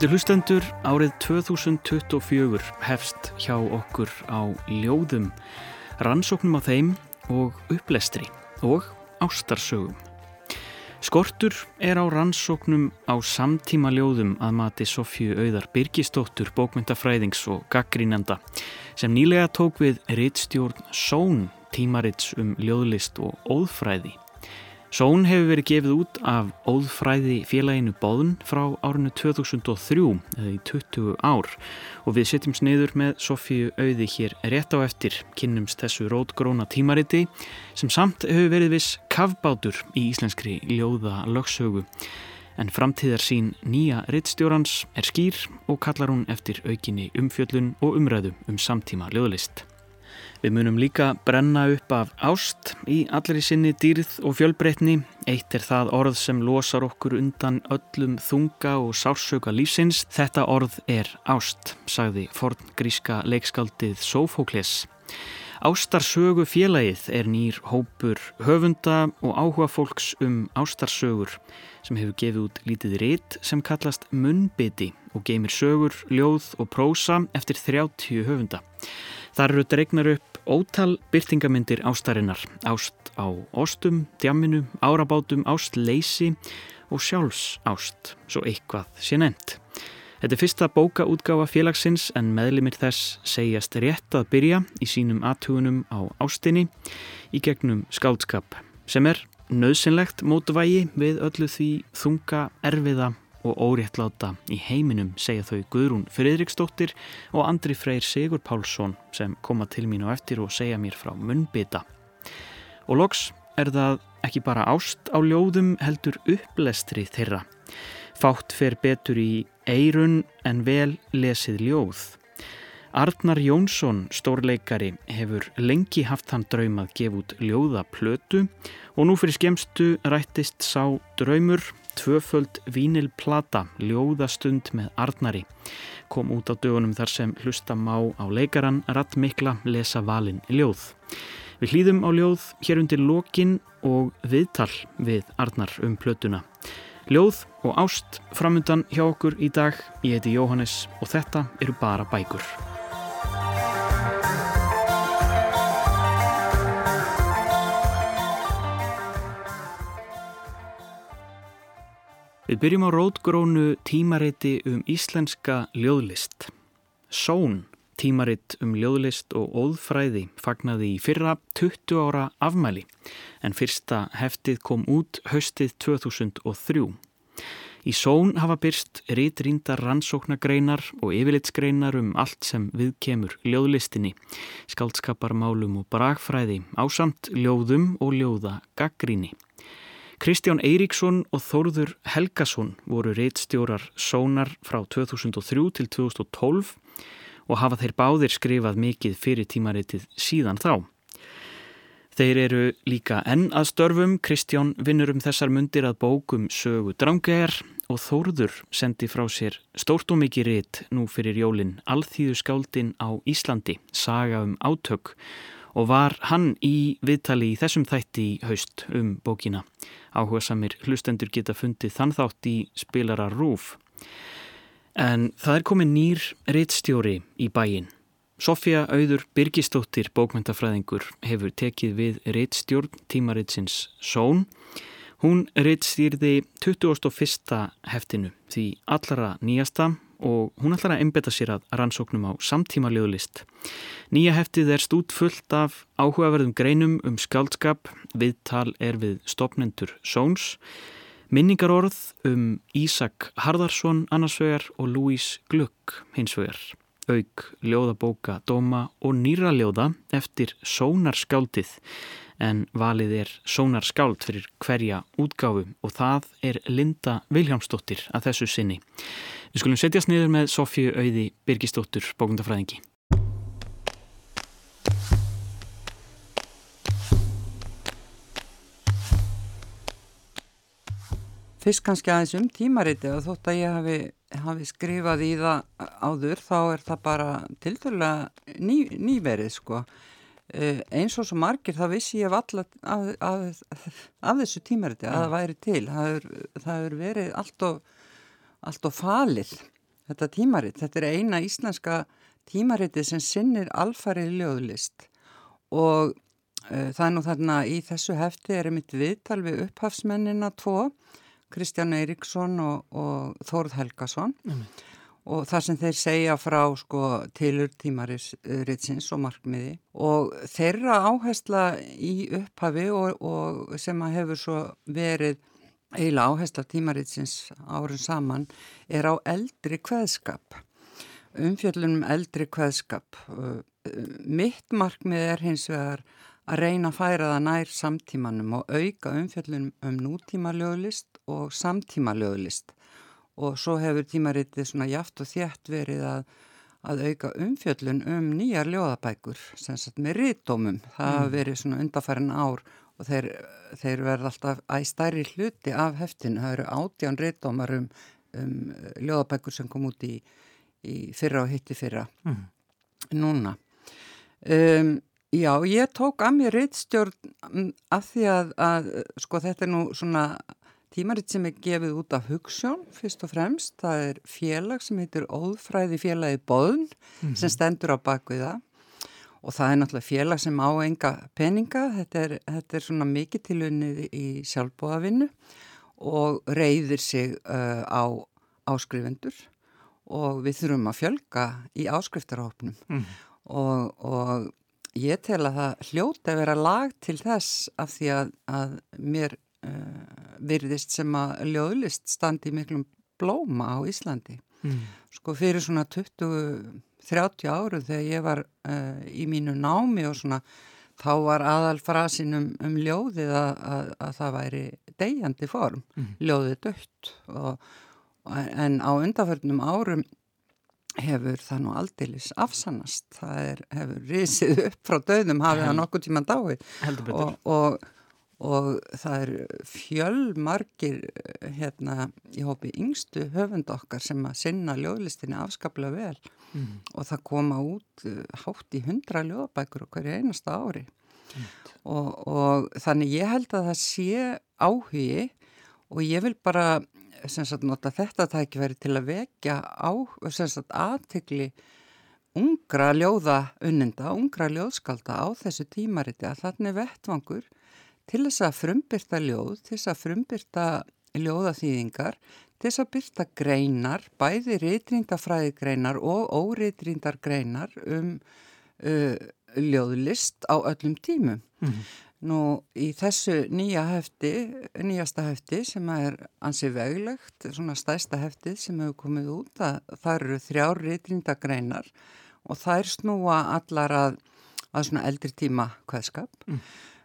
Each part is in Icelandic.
Ágættur hlustendur, árið 2024 hefst hjá okkur á ljóðum, rannsóknum á þeim og upplestri og ástarsögum. Skortur er á rannsóknum á samtíma ljóðum að mati Sofju Auðar Birgistóttur, bókmyndafræðings og gaggrínanda sem nýlega tók við rittstjórn Són tímarits um ljóðlist og óðfræði. Són hefur verið gefið út af óðfræði félaginu Bóðun frá árinu 2003 eða í 20 ár og við setjum sniður með Sofíu auði hér rétt á eftir kynnumst þessu rótgróna tímariti sem samt hefur verið viss kavbátur í íslenskri ljóða lögsögu en framtíðar sín nýja rittstjórans er skýr og kallar hún eftir aukinni umfjöllun og umræðu um samtíma ljóðlist. Við munum líka brenna upp af ást í allri sinni dýrð og fjölbreytni. Eitt er það orð sem losar okkur undan öllum þunga og sársöka lífsins. Þetta orð er ást, sagði forn gríska leikskaldið Sófókles. Ástarsögu félagið er nýr hópur höfunda og áhuga fólks um ástarsögur sem hefur gefið út lítið rétt sem kallast munnbiti og geymir sögur, ljóð og prósa eftir 30 höfunda. Þar eru dregnar upp ótal byrtingamindir ástarinnar, ást á ostum, djamminu, árabátum, ást leysi og sjálfs ást, svo eitthvað sé nefnt. Þetta er fyrsta bókaútgáfa félagsins en meðlimir þess segjast rétt að byrja í sínum aðtugunum á ástinni í gegnum skáldskap sem er nöðsynlegt mótvægi við öllu því þunga erfiða og óréttláta í heiminum segja þau Guðrún Friðriksdóttir og Andri Freyr Sigur Pálsson sem koma til mín og eftir og segja mér frá munnbyta. Og loks er það ekki bara ást á ljóðum heldur upplestri þeirra. Fátt fer betur í eirun en vel lesið ljóð. Arnar Jónsson, stórleikari, hefur lengi haft hann draum að gefa út ljóða plötu og nú fyrir skemstu rættist sá draumur tvöföld vínilplata Ljóðastund með Arnari kom út á dögunum þar sem hlusta má á leikaran Rattmikla lesa valin ljóð. Við hlýðum á ljóð hér undir lokin og viðtal við Arnar um plötuna. Ljóð og ást framundan hjá okkur í dag. Ég heiti Jóhannes og þetta eru bara bækur. Við byrjum á rótgrónu tímariti um íslenska ljóðlist. Són, tímaritt um ljóðlist og óðfræði, fagnaði í fyrra 20 ára afmæli en fyrsta heftið kom út höstið 2003. Í Són hafa byrst ritrýndar rannsóknagreinar og yfirlitsgreinar um allt sem viðkemur ljóðlistinni, skaldskaparmálum og bragfræði, ásamt ljóðum og ljóða gaggríni. Kristján Eiríksson og Þórður Helgason voru reittstjórar Sónar frá 2003 til 2012 og hafa þeir báðir skrifað mikið fyrir tímaritið síðan þá. Þeir eru líka enn að störfum, Kristján vinnur um þessar mundir að bókum sögu drangegar og Þórður sendi frá sér stórt og mikið reitt nú fyrir jólinn Alþýðu skáldin á Íslandi, saga um átök og var hann í viðtali í þessum þætti í haust um bókina. Áhuga samir hlustendur geta fundið þann þátt í spilara Rúf. En það er komið nýr reittstjóri í bæin. Sofja Auður Birgistóttir, bókmyndafræðingur, hefur tekið við reittstjórn tímaritsins Són. Hún reittstýrði 21. heftinu því allara nýjasta og hún ætlar að embeta sér að rannsóknum á samtíma ljóðlist. Nýja heftið er stút fullt af áhugaverðum greinum um skaldskap, viðtal er við stopnendur Sóns, minningarorð um Ísak Harðarsson annarsvegar og Lúís Glögg hinsvegar, auk ljóðabóka Dóma og nýra ljóða eftir Sónarskáldið en valið er Sónarskáld fyrir hverja útgáfu og það er Linda Viljámsdóttir að þessu sinni. Við skulum setjast niður með Sofíu Auði Birgistóttur, bókundafræðingi. Fyrst kannski aðeins um tímariti og þótt að ég hafi, hafi skrifað í það áður þá er það bara til dæla ný, nýverið sko. Uh, eins og svo margir það vissi ég af, af, af, af þessu tímariti að það væri til. Það hefur verið allt og allt og falið þetta tímaritt. Þetta er eina íslenska tímariti sem sinnir alfarið ljóðlist og uh, það er nú þarna í þessu hefti er einmitt viðtal við upphafsmennina tvo, Kristján Eiríksson og, og Þórð Helgason mm. Og það sem þeir segja frá sko, tilur tímaritsins og markmiði. Og þeirra áhersla í upphafi og, og sem að hefur svo verið eiginlega áhersla tímaritsins árun saman er á eldri kveðskap. Umfjöllunum eldri kveðskap. Mitt markmið er hins vegar að reyna að færa það nær samtímanum og auka umfjöllunum um nútíma löglist og samtíma löglist og svo hefur tímaritið svona jaft og þjætt verið að, að auka umfjöllun um nýjar ljóðabækur sem sagt með rítómum. Það mm. verið svona undarfærin ár og þeir, þeir verða alltaf æstæri hluti af heftinu. Það eru átján rítómar um, um ljóðabækur sem kom út í, í fyrra og hitti fyrra mm. núna. Um, Já, ég tók að mér reittstjórn mm, af því að, að sko þetta er nú svona tímaritt sem er gefið út af hugssjón fyrst og fremst. Það er félag sem heitir Óðfræði félagi Bóðn mm -hmm. sem stendur á bakviða og það er náttúrulega félag sem á enga peninga. Þetta er, þetta er svona mikið tilunnið í sjálfbóðavinnu og reyðir sig uh, á áskrifendur og við þurfum að fjölga í áskriftarhópnum mm. og, og Ég tel að það hljóti að vera lag til þess af því að, að mér virðist sem að ljóðlist standi miklum blóma á Íslandi. Mm. Sko fyrir svona 20-30 áru þegar ég var uh, í mínu námi og svona þá var aðal frasin um, um ljóðið að, að, að það væri degjandi form, mm. ljóðið dött og, en á undarförnum árum hefur það nú aldeilis afsannast, það er, hefur risið upp frá döðum, hafið það nokkuð tíman dáið og, og, og það er fjölmargir hérna í hópi yngstu höfund okkar sem að sinna ljóðlistinni afskaplega vel mm. og það koma út uh, hátt í hundra ljóðabækur okkur í einasta ári mm. og, og þannig ég held að það sé áhugi og ég vil bara sagt, nota þetta tækifæri til að vekja á aðtegli ungra ljóða unnenda, ungra ljóðskalda á þessu tímariti að þannig vettvangur til þess að frumbyrta ljóð, til þess að frumbyrta ljóðaþýðingar, til þess að byrta greinar, bæði reytrindafræðigreinar og óreitrindar um uh, ljóðlist á öllum tímum. Mm -hmm. Nú í þessu nýja hefti, nýjasta hefti sem er ansið veglegt, svona stæsta hefti sem hefur komið út, að það eru þrjár reytrindagreinar og er snúa allar að, að svona eldri tíma hvaðskap. Mm.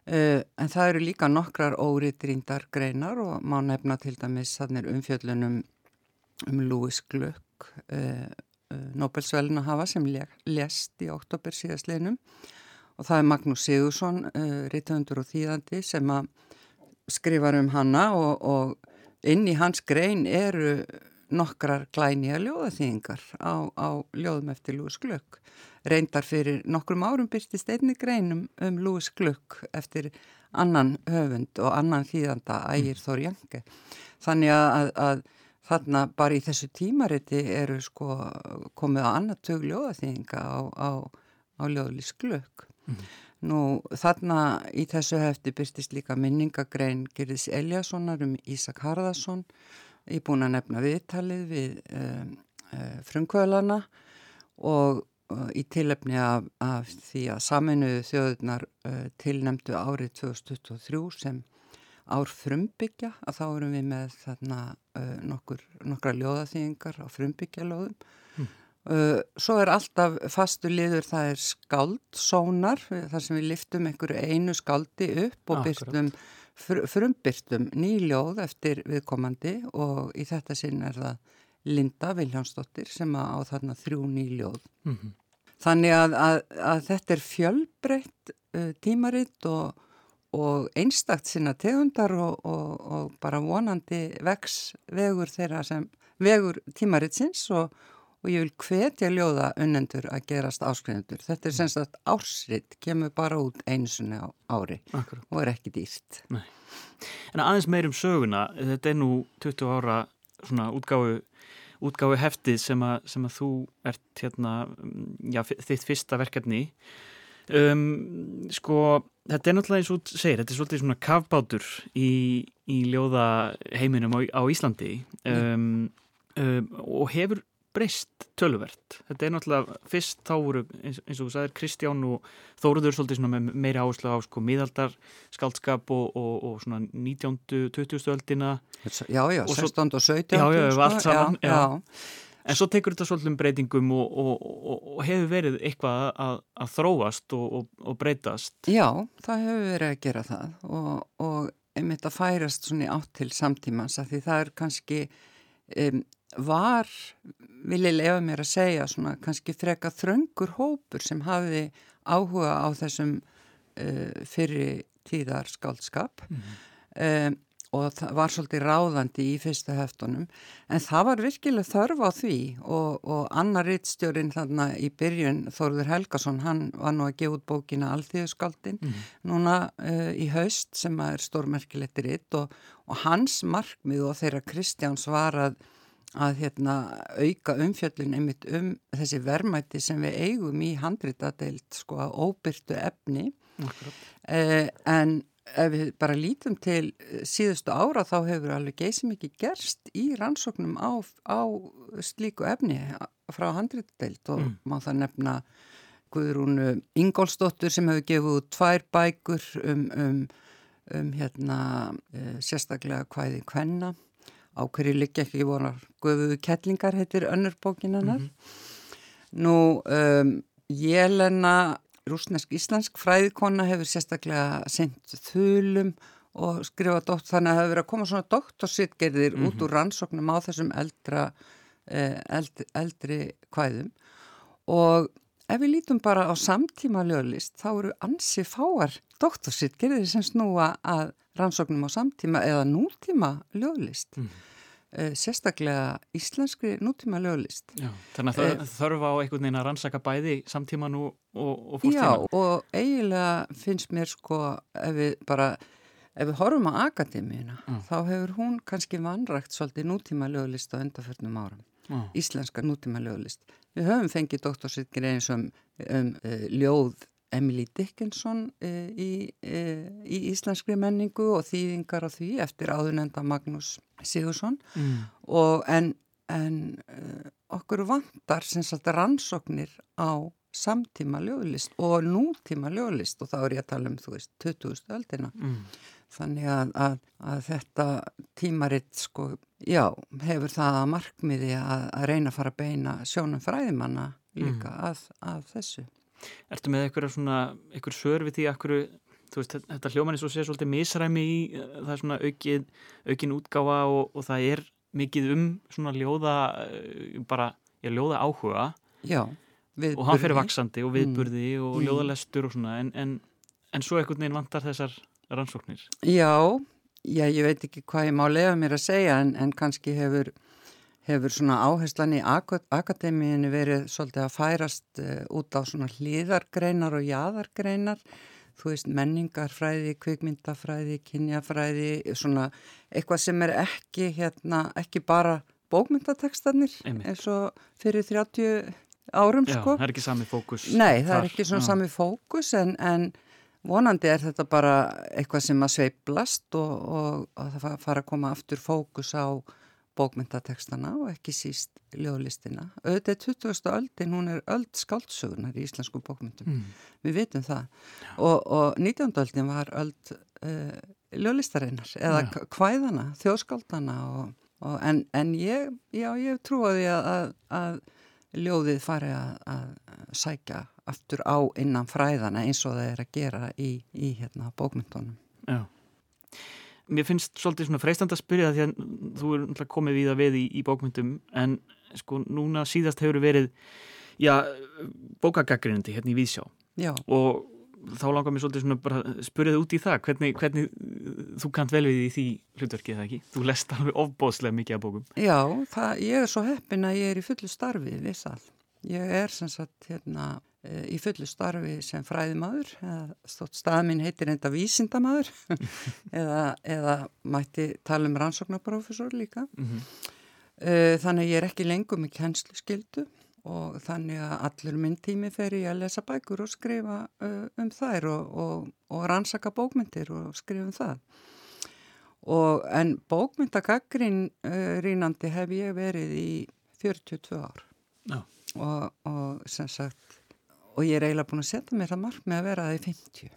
Uh, en það eru líka nokkrar óreytrindagreinar og má nefna til dæmis umfjöllunum um Louis Gluck, uh, uh, Nobelsvæluna hafa sem lest í oktober síðastleginum og það er Magnús Sigursson, eh, rittöfundur og þýðandi sem að skrifa um hanna og, og inn í hans grein eru nokkrar glænija ljóðaþýðingar á, á ljóðum eftir Lúis Glögg. Reyndar fyrir nokkrum árum byrstist einni greinum um Lúis Glögg eftir annan höfund og annan þýðanda ægir Þór Janke. Þannig að, að þarna bara í þessu tímariti eru sko komið á annartög ljóðaþýðinga á, á, á ljóðlís Glögg. Mm. Nú þarna í þessu hefti byrstist líka minningagrein Gerðis Eliassonar um Ísak Harðarsson ég búin að nefna viðtalið við um, uh, frumkvölana og í tilefni af, af því að saminuðu þjóðunar uh, tilnemdu árið 2023 sem ár frumbyggja að þá erum við með þarna nokkur, nokkra ljóðaþýðingar á frumbyggjalóðum mm. Uh, svo er alltaf fastu liður, það er skaldsónar, þar sem við liftum einhverju einu skaldi upp og byrstum, frumbyrtum nýljóð eftir viðkomandi og í þetta sinn er það Linda Viljánsdóttir sem á þarna þrjú nýljóð. Mm -hmm. Þannig að, að, að þetta er fjölbreytt uh, tímaritt og, og einstakt sinna tegundar og, og, og bara vonandi vex vegur þeirra sem vegur tímarittsins og og ég vil hvetja ljóða unnendur að gerast áskrifundur. Þetta er semst að ársritt kemur bara út einsunni á ári Akkurat. og er ekki dýrt. Nei. En aðeins meir um söguna, þetta er nú 20 ára svona útgáfu útgáfi heftið sem að, sem að þú ert hérna, já, þitt fyrsta verkefni. Um, sko, þetta er náttúrulega eins og segir, þetta er svolítið svona kafbátur í, í ljóða heiminum á, á Íslandi. Um, um, og hefur breyst töluvert. Þetta er náttúrulega fyrst þá voru, eins, eins og þú sagðir, Kristján og Þóruður svolítið meiri áherslu á sko miðaldar skaldskap og, og, og svona 19. 20. öldina. Já, já, og 16. og 17. Já, já, sko. allt saman. Já, já. En svo tekur þetta svolítið um breytingum og, og hefur verið eitthvað að, að þróast og breytast. Já, það hefur verið að gera það og einmitt að færast svona átt til samtímans að því það er kannski um, var, vil ég lefa mér að segja, svona kannski freka þröngur hópur sem hafi áhuga á þessum uh, fyrir tíðar skáldskap mm -hmm. um, og var svolítið ráðandi í fyrsta heftunum en það var virkilega þörf á því og, og annar rittstjórin þarna í byrjun, Þóruður Helgason hann var nú að gefa út bókina Alþjóðskaldin mm. núna uh, í haust sem er stórmerkilegt ritt og, og hans markmið og þeirra Kristjáns var að að hérna, auka umfjöllin einmitt um þessi vermætti sem við eigum í handritadeilt sko að óbyrtu efni eh, en ef við bara lítum til síðustu ára þá hefur alveg geysið mikið gerst í rannsóknum á, á slíku efni frá handritadeilt og mm. má það nefna Guðrúnu Ingólsdóttur sem hefur gefið tvær bækur um, um, um hérna, eh, sérstaklega hvaðið hvenna á hverju liggja ekki vonar Guðuðu Kettlingar heitir önnur bókinannar. Mm -hmm. Nú, um, Jelena, rúsnesk-íslensk fræðikonna hefur sérstaklega sendt þulum og skrifa dótt þannig að það hefur verið að koma svona doktorsitgerðir mm -hmm. út úr rannsóknum á þessum eldra, eh, eld, eldri kvæðum og ef við lítum bara á samtíma löglist þá eru ansi fáar doktorsitgerðir sem snúa að rannsóknum á samtíma eða nútíma löglist. Mm. Uh, sérstaklega íslenskri nútíma löglist. Já, þannig að það uh, þarf á einhvern veginn að rannsaka bæði samtíma nú og, og fórstíma. Já, og eiginlega finnst mér sko ef við bara, ef við horfum á akademíuna, mm. þá hefur hún kannski vanrækt svolítið nútíma löglist á undarförnum árum. Mm. Íslenska nútíma löglist. Við höfum fengið doktorsittir eins um, um uh, ljóð Emily Dickinson e, í, e, í íslenskri menningu og þýðingar á því eftir áðunenda Magnús Sigursson mm. og en, en e, okkur vantar sem sagt rannsóknir á samtíma löglist og nútíma löglist og þá er ég að tala um þú veist 20. öldina mm. þannig að, að, að þetta tímaritt sko, já, hefur það að markmiði að, að reyna að fara að beina sjónum fræðimanna líka mm. að, að þessu Ertu með eitthvað svona, eitthvað sör við því að þú veist, þetta hljóman er svo sér svolítið misræmi í, það er svona aukin, aukin útgáfa og, og það er mikið um svona ljóða eh, bara, ég ljóða áhuga. Já, og hann fyrir vaksandi og viðburði mm. og ljóðalestur og svona, en, en, en svo einhvern veginn vantar þessar rannsóknir. Já, já, ég veit ekki hvað ég má lega mér að segja en, en kannski hefur hefur svona áherslan í akademíinu verið svolítið að færast uh, út á svona hlýðargreinar og jæðargreinar, þú veist menningarfræði, kvikmyndafræði, kynjafræði, svona eitthvað sem er ekki hérna, ekki bara bókmyndatekstanir eins og fyrir 30 árum Já, sko. það er ekki sami fókus. Nei, það þar. er ekki svona Já. sami fókus en, en vonandi er þetta bara eitthvað sem að sveiblast og, og, og það fara að koma aftur fókus á bókmyndatekstana og ekki síst ljóðlistina. Auðvitað 20. öldin, hún er öld skáldsögunar í íslensku bókmyndum. Mm. Við vitum það. Og, og 19. öldin var öld uh, ljóðlistarinnar eða ja. kvæðana, þjóðskáldana og, og en, en ég, já, ég trúaði að, að, að ljóðið fari að, að sækja aftur á innan fræðana eins og það er að gera í, í hérna, bókmyndunum. Já mér finnst svolítið svona freistand að spyrja því að þú er komið við að við í, í bókmyndum en sko núna síðast hefur verið já, bókagaggrinandi hérna í Vísjá já. og þá langar mér svolítið svona bara spyrjaði út í það hvernig, hvernig þú kant vel við í því hlutverkið það ekki? Þú lest alveg ofbóðslega mikið af bókum Já, það, ég er svo heppin að ég er í fullu starfi við það. Ég er sem sagt hérna í fullu starfi sem fræðimaður stótt stað minn heitir enda vísindamaður eða, eða mætti tala um rannsóknarprofessor líka mm -hmm. Þannig ég er ekki lengur með kennsluskyldu og þannig að allur minn tími fer ég að lesa bækur og skrifa uh, um þær og, og, og rannsaka bókmyndir og skrifa um það. Og, en bókmyndagaggrin uh, rínandi hef ég verið í 42 ár og sem sagt, og ég er eiginlega búin að setja mér það marg með að vera það í 50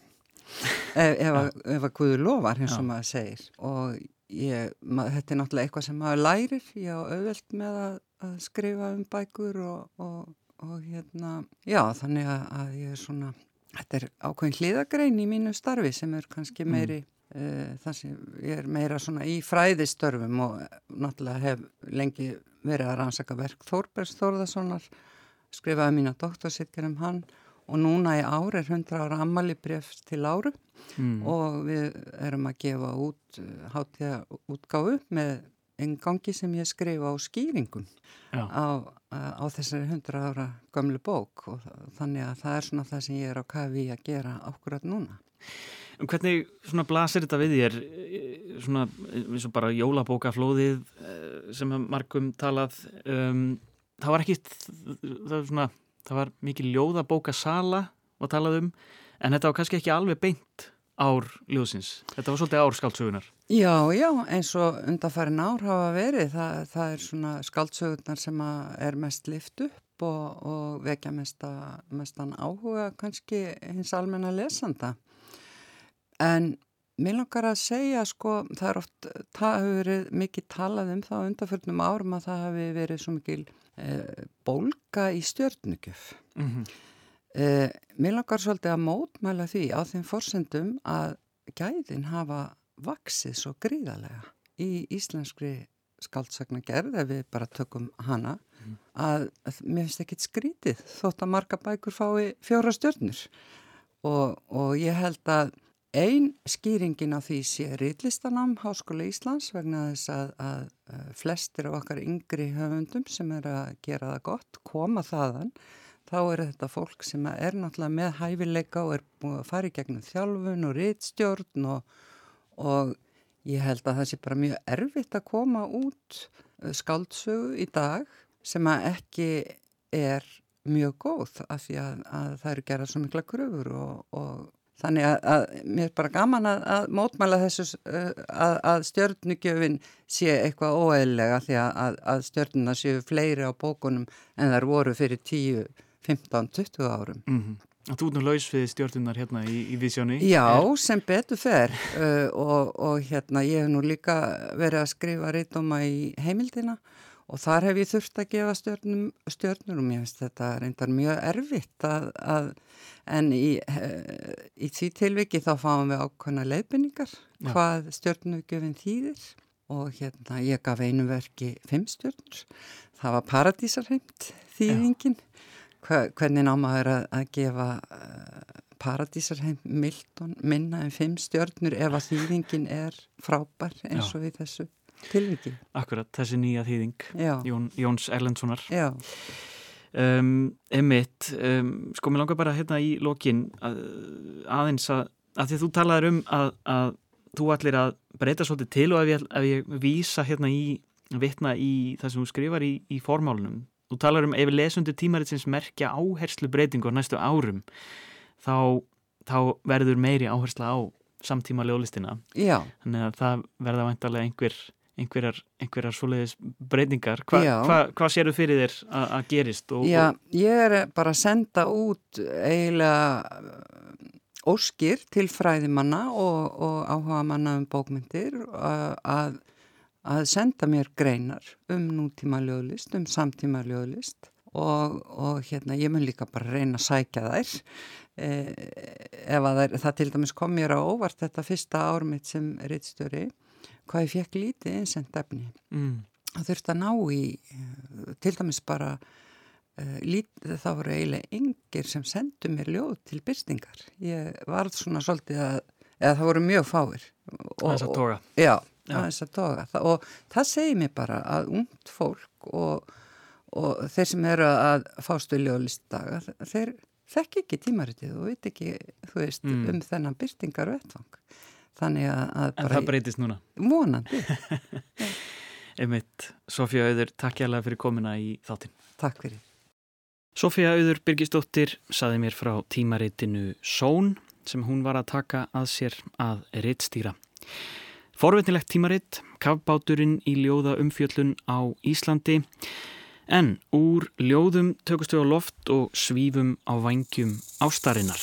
ef, ef, að, ef að Guður lofar eins og maður segir. Og ég, mað, þetta er náttúrulega eitthvað sem maður lærir, ég á auðvelt með að, að skrifa um bækur og, og, og hérna, já þannig að, að ég er svona, þetta er ákveðin hliðagrein í mínu starfi sem er kannski mm. meiri, mm. uh, það sem ég er meira svona í fræðistörfum og náttúrulega hef lengi verið að rannsaka verk Þórbergs Þórðarssonar, skrifaði mína doktorsitkar um hann og núna í ár er 100 ára ammali brefst til áru mm. og við erum að gefa út uh, hátíða útgáfu með einn gangi sem ég skrifa á skýringum á, á þessari 100 ára gamlu bók og þannig að það er svona það sem ég er á kafi að gera ákvörðat núna. Hvernig svona blasir þetta við þér svona eins og bara jólabókaflóðið eh, sem margum talað um, það var ekki það var svona það var mikið ljóðabóka sala að talað um en þetta var kannski ekki alveg beint ár ljóðsins. Þetta var svolítið ár skáldsögunar. Já, já, eins og undarfærin ár hafa verið. Það, það er svona skáldsögunar sem er mest lift upp og, og vekja mesta, mestan áhuga kannski hins almenna lesanda. En mér langar að segja sko, það er oft, það hefur verið mikið talað um það undarförnum árum að það hefur verið svo mikið eh, bólka í stjörnugjöf. Mm -hmm. eh, mér langar svolítið að mótmæla því á þeim forsendum að gæðin hafa vaksið svo gríðarlega í íslenskri skaldsagnagerð ef við bara tökum hana mm. að, að mér finnst ekki skrítið þótt að marga bækur fái fjóra stjörnur og, og ég held að Einn skýringin á því sé riðlistanám Háskóla Íslands vegna þess að, að, flestir af okkar yngri höfundum sem er að gera það gott koma þaðan. Þá er þetta fólk sem er náttúrulega með hæfileika og er búið að fara í gegnum þjálfun og riðstjórn og, og ég held að það sé bara mjög erfitt að koma út uh, skáldsögu í dag sem að ekki er mjög góð af því að, að það eru gerað svo mikla gröfur og, og Þannig að, að mér er bara gaman að, að mótmæla þessu uh, að, að stjörnugjöfin sé eitthvað óeðlega því að, að stjörnuna séu fleiri á bókunum en þar voru fyrir 10, 15, 20 árum. Mm -hmm. Þú er nú laus við stjörnunar hérna í, í Vísjónu? Já, er... sem betur fer uh, og, og hérna ég hef nú líka verið að skrifa reytoma í heimildina og þar hef ég þurft að gefa stjörnum, stjörnur og mér finnst þetta reyndar mjög erfitt að, að en í, eh, í því tilviki þá fáum við ákveðna leifinningar hvað stjörnugjöfin þýðir. Og hérna ég gaf einu verki fimm stjörnur, það var paradísarheimt þýðingin. Hva, hvernig námaður að, að gefa uh, paradísarheimt Milton minna en fimm stjörnur ef að þýðingin er frábær eins og við þessu tilviki. Akkurat, þessi nýja þýðing Jón, Jóns Erlendssonar. Já. Um, emitt, um, sko mér langar bara hérna í lokin að, aðeins að, að því að þú talaður um að, að þú allir að breyta svolítið til og ef ég, ef ég vísa hérna í vitna í það sem þú skrifar í, í formálunum, þú talar um ef lesundu tímaritsins merkja áherslu breytingu á næstu árum þá, þá verður meiri áhersla á samtíma ljóðlistina. Já. þannig að það verða vantarlega einhver einhverjar, einhverjar svoleiðis breytingar. Hva, hvað hva séru fyrir þér að gerist? Og, Já, ég er bara að senda út eiginlega uh, óskir til fræðimanna og, og áhuga manna um bókmyndir uh, að, að senda mér greinar um nútíma ljóðlist, um samtíma ljóðlist og, og hérna ég mun líka bara reyna að sækja þær. Eh, ef að það, það til dæmis kom mér á óvart þetta fyrsta ármitt sem reittstjóri hvað ég fekk lítið einsend efni. Mm. Þurfti að ná í, eh, til dæmis bara, uh, lítið, það voru eiginlega yngir sem sendu mér ljóð til byrstingar. Ég var svona svolítið að, eða það voru mjög fáir. Þess að toga. Já, að toga. Og það segir mér bara að ungt fólk og, og þeir sem eru að fástu ljóðlistaga, þeir þekk ekki tímaritið og veit ekki, veist, mm. um þennan byrstingar og ettfang. Þannig að, En það breytist núna? Mónandi Einmitt, Sofía Auður, takk ég alveg fyrir komina í þáttinn. Takk fyrir. Sofía Auður Birgisdóttir saði mér frá tímaritinu Són sem hún var að taka að sér að rittstýra. Forvetnilegt tímaritt, kafbáturinn í ljóða umfjöllun á Íslandi en úr ljóðum tökust við á loft og svífum á vangjum ástarinnar.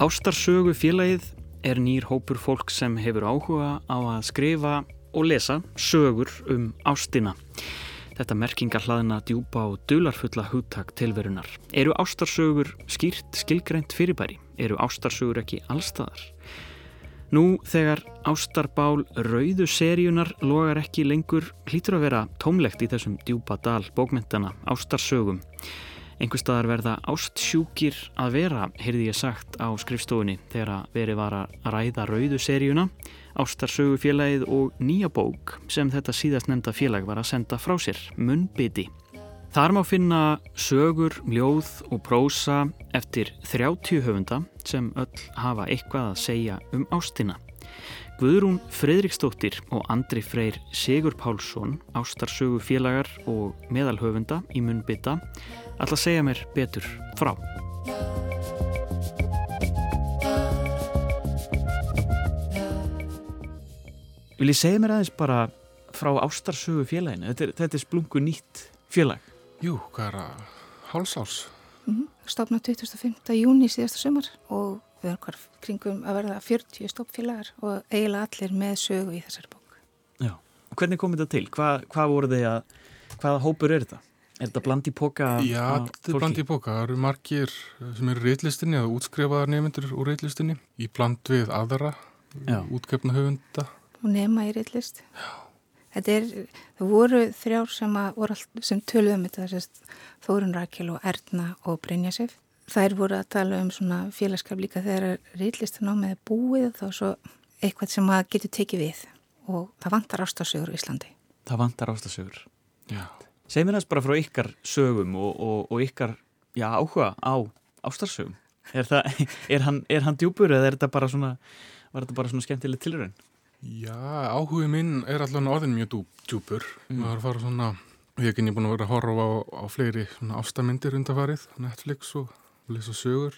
Ástarsögu félagið er nýr hópur fólk sem hefur áhuga á að skrifa og lesa sögur um ástina. Þetta merkingar hlaðina djúpa og dularfulla hugtak tilverunar. Eru ástarsögur skýrt skilgreint fyrirbæri? Eru ástarsögur ekki allstaðar? Nú þegar ástarbál rauðu seríunar logar ekki lengur hlýtur að vera tómlegt í þessum djúpa dal bókmentana ástarsögum. Einhver staðar verða ástsjúkir að vera, heyrði ég sagt á skrifstofunni þegar verið var að ræða rauðu seríuna, ástarsögufélagið og nýja bók sem þetta síðast nefnda félag var að senda frá sér, Munnbiti. Þar má finna sögur, ljóð og prósa eftir 30 höfunda sem öll hafa eitthvað að segja um ástina. Guðrún Fredriksdóttir og Andri Freyr Sigur Pálsson, ástarsögu félagar og meðalhöfunda í Munnbytta, ætla að segja mér betur frá. Vil ég segja mér aðeins bara frá ástarsögu félaginu? Þetta er, þetta er splungu nýtt félag. Jú, hvað er að hálsárs? Mm -hmm. Stofna 25. júni síðasta sömur og við erum kringum að verða 40 stofnfélagar og eiginlega allir með sögu í þessari bók. Já, og hvernig kom þetta til? Hva, hvað voru þið að, hvaða hópur er þetta? Er þetta bland í póka? Já, þetta er bland í póka. Það eru margir sem eru reillistinni eða útskrifaðar nefndur úr reillistinni í bland við aðra útgefna höfunda og nema í reitlist. Þetta er, það voru þrjár sem, sem töluðum þetta, þessast Þórun Rakel og Erna og Brynjasif. Þær voru að tala um svona félagskap líka þegar reitlistanámið er búið þá svo eitthvað sem að getur tekið við og það vantar ástasögur í Íslandi. Það vantar ástasögur. Já. Segð mér þess bara frá ykkar sögum og, og, og ykkar já, áhuga á ástarsögum. Er, það, er, hann, er hann djúpur eða er þetta bara svona, var þetta bara svona skemmtileg tilrönd? Já, áhugið minn er allavega orðin mjög djúpur. Mm. Er að fara svona, ég hef ekki búin að vera að horfa á, á fleiri ástamindir undarfarið, Netflix og lesa sögur.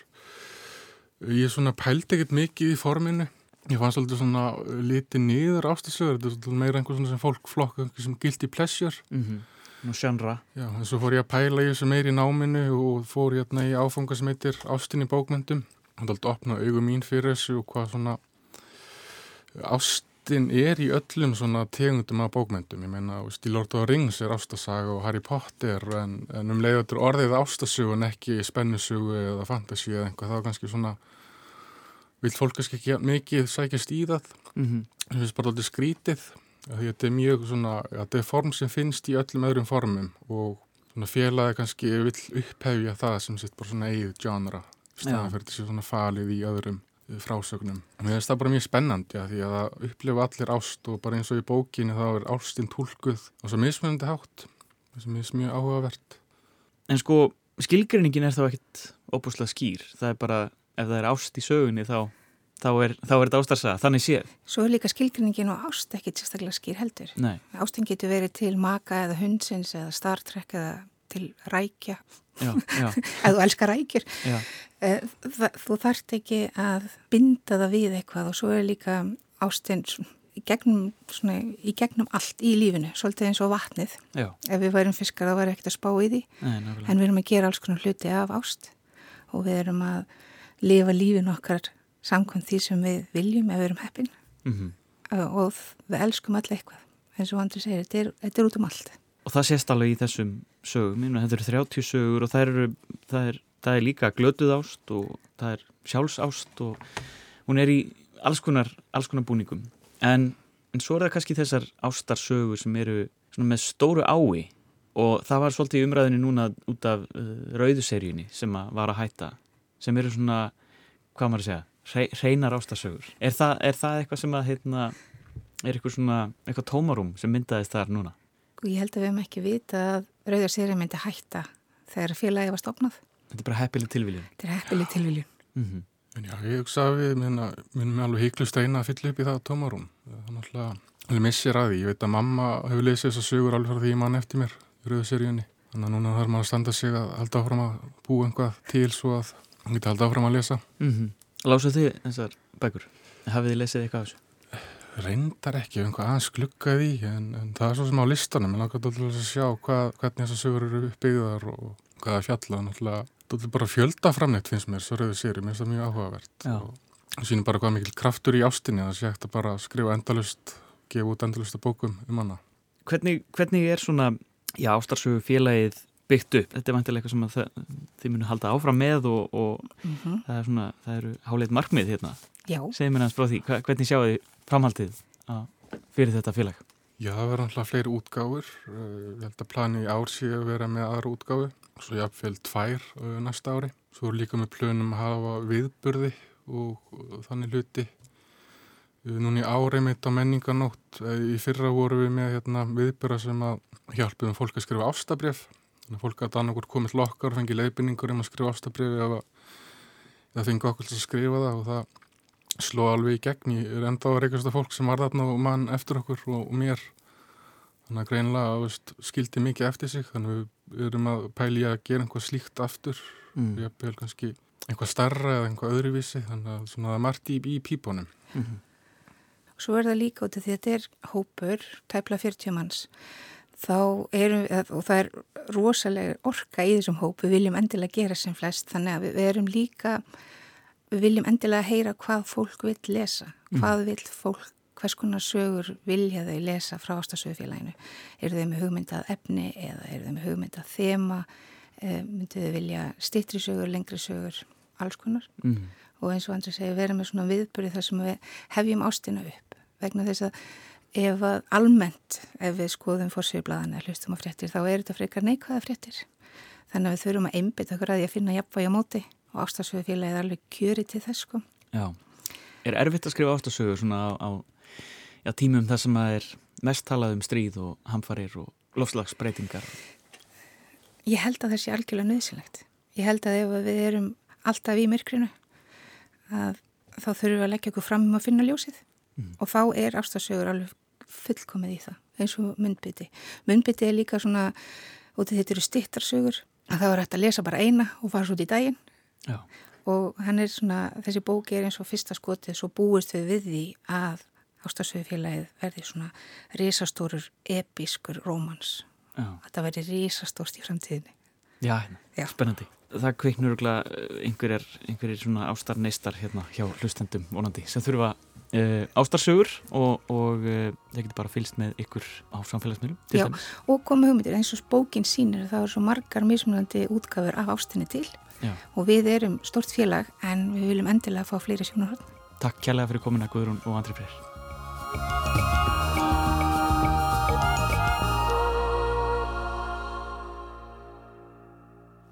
Ég er svona pælt ekkert mikið í forminu. Ég fann svolítið svona litið niður ástasögur. Þetta er svolítið meira einhver svona sem fólk flokka sem guilty pleasure. Mm -hmm. Nú sjönra. Já, en svo fór ég að pæla í þessu meiri í náminu og fór ég hérna í áfanga sem heitir Ástin í bókmyndum. Það alltaf að opna augum mín fyrir þessu og hvað svona ást ástin er í öllum svona tegundum af bókmyndum, ég meina, of the Rings er ástasaga og Harry Potter en, en um leiðatur orðið ástasögu en ekki spennusögu eða fantasy eða einhvað, þá er kannski svona vil fólk kannski ekki mikið sækjast í það mm -hmm. það finnst bara alltaf skrítið þetta er mjög svona, þetta er form sem finnst í öllum öðrum formum og svona félagi kannski vil upphefja það sem sitt bara svona eigið genre staðan fyrir þessi svona falið í öðrum frásögnum. Mér finnst það bara mjög spennandi að því að það upplifa allir ást og bara eins og í bókinu þá er ástinn tólkuð og svo mismunandi hátt sem er mjög áhugavert. En sko skilgrinningin er þá ekkit óbúslega skýr. Það er bara ef það er ást í sögunni þá, þá er, þá er þetta ástarsaða. Þannig séð. Svo er líka skilgrinningin og ást ekkit sérstaklega skýr heldur. Nei. Ástin getur verið til maka eða hundsins eða startrekk eða til rækja ef þú elskar rækjur eh, þú þart ekki að binda það við eitthvað og svo er líka ástinn í gegnum, svona, í gegnum allt í lífinu, svolítið eins og vatnið Já. ef við værum fiskar þá væri ekkert að spá í því Nei, en við erum að gera alls konar hluti af ást og við erum að lifa lífin okkar samkvæmt því sem við viljum ef við erum heppin mm -hmm. og við elskum allir eitthvað eins og Andri segir, þetta er, þetta er út um allt Og það sést alveg í þessum sögum, þetta eru 30 sögur og það, eru, það, er, það er líka glötuð ást og það er sjálfsást og hún er í alls konar, alls konar búningum. En, en svo er það kannski þessar ástarsögur sem eru með stóru ái og það var svolítið í umræðinu núna út af uh, rauðuseríunni sem að var að hætta, sem eru svona, hvað maður að segja, hre, hreinar ástarsögur. Er það, er það eitthvað sem að, heitna, er eitthvað svona, eitthvað tómarum sem myndaðist þar núna? og ég held að við hefum ekki vita að Rauðarsýri myndi hætta þegar félagi var stopnað. Þetta er bara heppileg tilviljun. Þetta er heppileg tilviljun. Mm -hmm. En já, ég hugsa að við minnum alveg híklu steina að fylla upp í það tómarum. Það er náttúrulega, alveg missir að því. Ég veit að mamma hefur lesið þess að sögur alveg frá því ég mann eftir mér í Rauðarsýriunni. Þannig að núna þarf maður að standa sig að halda áfram að búa einhvað til svo að hann geti halda áfram að lesa. Mm -hmm. Lásuð þið þessar bækur? Hafið þið lesið eitthvað af þessu? Reyndar ekki, einhvað aðeins glukkaði í en, en það er svo sem á listanum. Ég langar alltaf að sjá hvað, hvernig þessar sögur eru uppbyggðar og hvað það fjallað. Náttúrulega, er bara fjöldaframnett finnst mér, svo rauðið séri, mér finnst það mjög áhugavert. Já. Og sýnir bara hvað mikil kraftur í ástinni, það sé ekkert að bara skrifa endalust, gefa út endalust að bókum um hana. Hvernig, hvernig er svona, já, ástarsögu félagið byggt upp? Þetta er vantilega eitthvað sem það, þið munu halda áfram með og, og Mm -hmm. það er svona, það eru háleit markmið hérna. Já, Segð mér hans frá því, hva- hvernig sjáu þið framhaldið að, fyrir þetta félag? Já, það verður náttúrulega fleiri útgáfur. Uh, Ég held að plani í ár sé að vera með aðra útgáfu. Svo jafnvel tvær uh, næsta ári. Svo er líka með plönum að hafa viðburði og, og þannig hluti. Uh, Núna í ári mitt á menninganótt, í fyrra voru við með hérna, viðburða sem að hjálpuðum fólk að skrifa ástabref. Fólk að annarkur komið lokkar og fengi leifinningur um að skrifa ástabref eða það fengi okkur til að skrifa það og það sló alveg í gegn. Ég er enda á að reykast fólk sem var þarna og mann eftir okkur og, og mér. Þannig að greinlega veist, skildi mikið eftir sig. Þannig að við erum að pæli að gera einhvað slíkt aftur. Mm. Ég hef kannski einhvað starra eða einhvað öðruvísi. Þannig að svona, það er margt í, í pípunum. Mm -hmm. svo er það líka út af því að þetta er hópur, tæpla 40 manns. Þá erum við, og það er rosalega orka í þessum hóp, við viljum endilega gera sem flest, þannig að við, erum líka, við viljum endilega heyra hvað fólk vil lesa, hvað vil fólk, hvers konar sögur vilja þau lesa frá ástasögufélaginu. Eru þau með hugmyndað efni eða eru þau með hugmyndað þema, e, myndu þau vilja stittri sögur, lengri sögur, alls konar? Mm. Og eins og Andri segir, vera með svona viðbyrði þar sem við hefjum ástina upp vegna þess að ef að almennt, ef við skoðum fórsvíðblaðan eða hlustum á fréttir, þá er þetta frekar neikvæða fréttir. Þannig að við þurfum að einbytta okkur að því að finna jafnvægi á móti og ástafsögufélagi er alveg kjöri til þess sko. Já. Er erfitt að skrifa ástasögur svona á, á já, tímum þar sem að er mest talað um stríð og hamfarir og lofslagsbreytingar? Ég held að það sé algjörlega nöðsilegt. Ég held að ef við erum alltaf í myrkrinu að þá þurfum við að leggja okkur fram um að finna ljósið Mm. og þá er ástasögur alveg fullkomið í það eins og myndbytti. Myndbytti er líka svona, af þetta eru stittarsögur að það var hægt að lesa bara eina og fara svo út í daginn Já. og hann er svona, þessi bóki er eins og fyrsta skotið svo búist við við því að ástasögufélagið verði svona risastórir episkur rómans. Já. Þetta verði risastórt í framtíðinni. Já, Já. spennandi. Það kveiknur eh, einhverjir svona ástarneistar hérna hjá hlustendum vonandi sem þurfa uh, ástarsögur og, og uh, það getur bara fylgst með ykkur á samfélagsmiðlum Já. dæmis. Og koma hugmyndir eins og bókin sínir það er svo margar mismunandi útgafur af ástinni til Já. og við erum stort félag en við viljum endilega fá fleiri sjónarhörn. Takk kærlega fyrir komina Guðrún og Andri Freyr.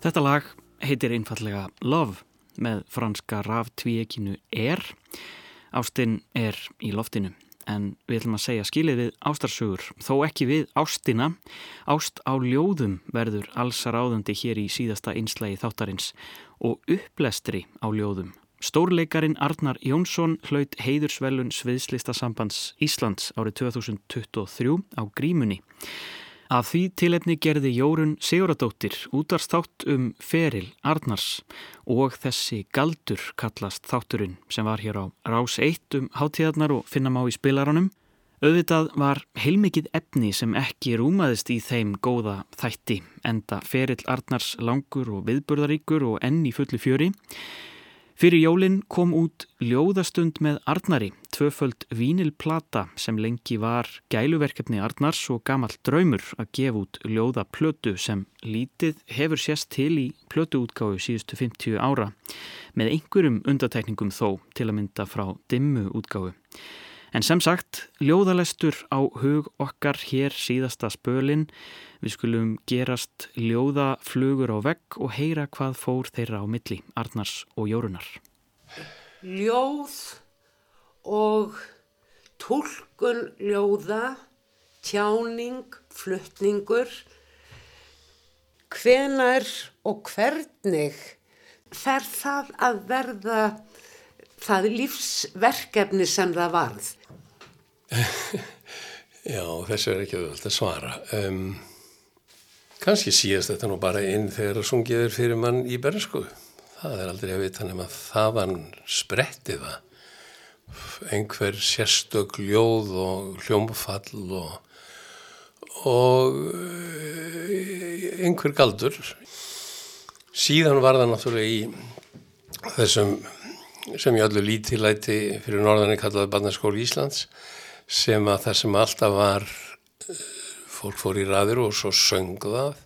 Þetta lag heitir einfallega Love með franska raftvíekinu Er. Ástinn er í loftinu en við ætlum að segja skilið við ástarsögur þó ekki við ástina. Ást á ljóðum verður alls ráðandi hér í síðasta einslægi þáttarins og upplestri á ljóðum. Stórleikarin Arnar Jónsson hlaut heiðursvelun Sviðslistasambands Íslands árið 2023 á Grímunni. Af því tilefni gerði Jórun Siguradóttir útarstátt um feril Arnars og þessi galdur kallast þátturinn sem var hér á rás 1 um hátíðarnar og finna má í spilaranum. Auðvitað var heilmikið efni sem ekki rúmaðist í þeim góða þætti enda feril Arnars langur og viðburðaríkur og enn í fullu fjöri. Fyrir jólinn kom út ljóðastund með Arnari, tvöföld vínilplata sem lengi var gæluverkefni Arnars og gamall draumur að gefa út ljóðaplötu sem lítið hefur sérst til í plötuútgáfu síðustu 50 ára með einhverjum undatekningum þó til að mynda frá dimmu útgáfu. En sem sagt, ljóðalestur á hug okkar hér síðasta spölin. Við skulum gerast ljóðaflugur á vegg og heyra hvað fór þeirra á milli, Arnars og Jórunar. Ljóð og tólkun ljóða, tjáning, fluttningur hvenar og hvernig fer það að verða það lífsverkefni sem það varð? Já, þessu er ekki auðvitað að svara. Um, Kanski síðast þetta nú bara inn þegar sungið er fyrir mann í bernsku. Það er aldrei að vita nema þaðan spretti það. Einhver sérstök ljóð og hljómfall og, og eh, einhver galdur. Síðan var það náttúrulega í þessum sem ég allir lítilæti fyrir norðanir kallaði Barnaskóli Íslands sem að það sem alltaf var fólk fór í raður og svo söng það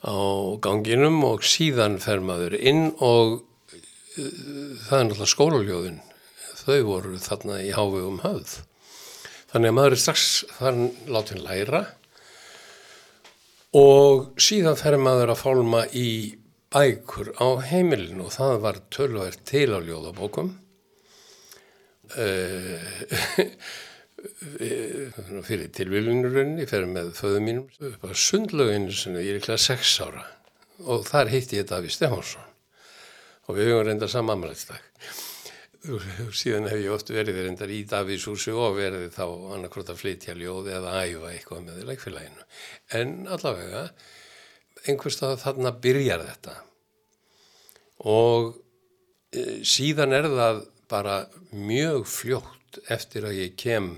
á ganginum og síðan fer maður inn og uh, það er náttúrulega skólaljóðin. Þau voru þarna í hávegum höfð. Þannig að maður er strax þann látin læra og síðan fer maður að fálma í bækur á heimilinu og það var tölvært til á ljóðabókum. Uh, fyrir tilvílunurunni, fyrir með föðu mínum upp á sundlöginu sem ég er ekki að sex ára. Og þar heitti ég Daví Stefánsson. Og við höfum reyndar samanmælistak síðan hef ég oft verið reyndar í Davís húsi og verið þá annarkrót að flytja ljóði eða æfa eitthvað með leikfélaginu en allavega einhverstað þarna byrjar þetta. Og e, síðan er það bara mjög fljótt eftir að ég kem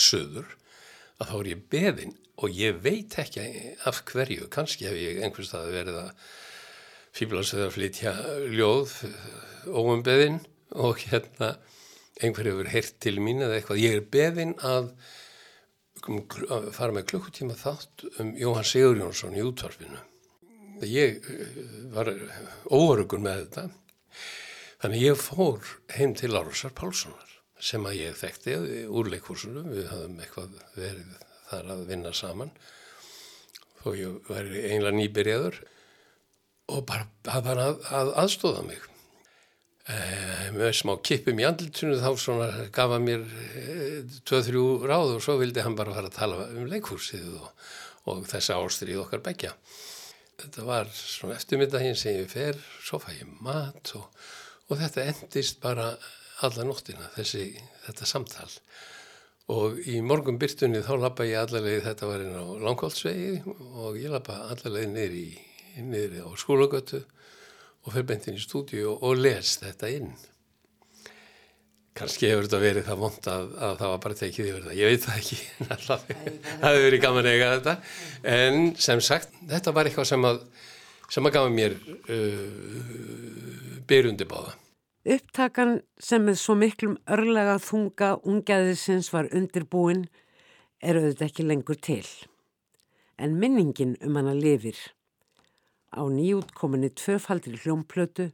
söður að þá er ég beðin og ég veit ekki af hverju, kannski hef ég einhvers stað verið að fýblast eða flytja ljóð óum beðin og hérna einhverju hefur heyrt til mín eða eitthvað, ég er beðin að, að fara með klukkutíma þátt um Jóhann Sigur Jónsson í útvarfinu. Ég eh, var óörugur með þetta, þannig ég fór heim til Lárusar Pálssonar sem að ég þekkti úr leikúsunum, við hafðum eitthvað verið þar að vinna saman. Þó ég væri einlega nýbyrjaður. Og bara að, að, að aðstóða mig. E, með smá kippum í andlutunum þá svona gaf hann mér tveið-þrjú ráð og svo vildi hann bara fara að tala um leikúsið og, og þessa ástrið okkar begja þetta var svona eftirmyndaginn sem ég fer svo fæ ég mat og, og þetta endist bara alla nóttina þessi, þetta samtal. Og í morgun byrtunni þá lappa ég allavegi þetta var inn á langkváldsvegi og ég lappa allavegi neyri, neyri á skólagötu og fer beintin í stúdíu og, les þetta inn. Kannski hefur þetta verið það vond að, að það var bara tekið yfir það, ég veit það ekki. Það hefur verið gaman eiga þetta. En sem sagt, þetta var eitthvað sem að sem að gafa mér uh, byrjundi báða Upptakan sem með svo miklum örlega þunga ungæðisins var undirbúin er auðvitað ekki lengur til. En minningin um hana lifir. Á nýjútkominni tvöfaldri hljómplötu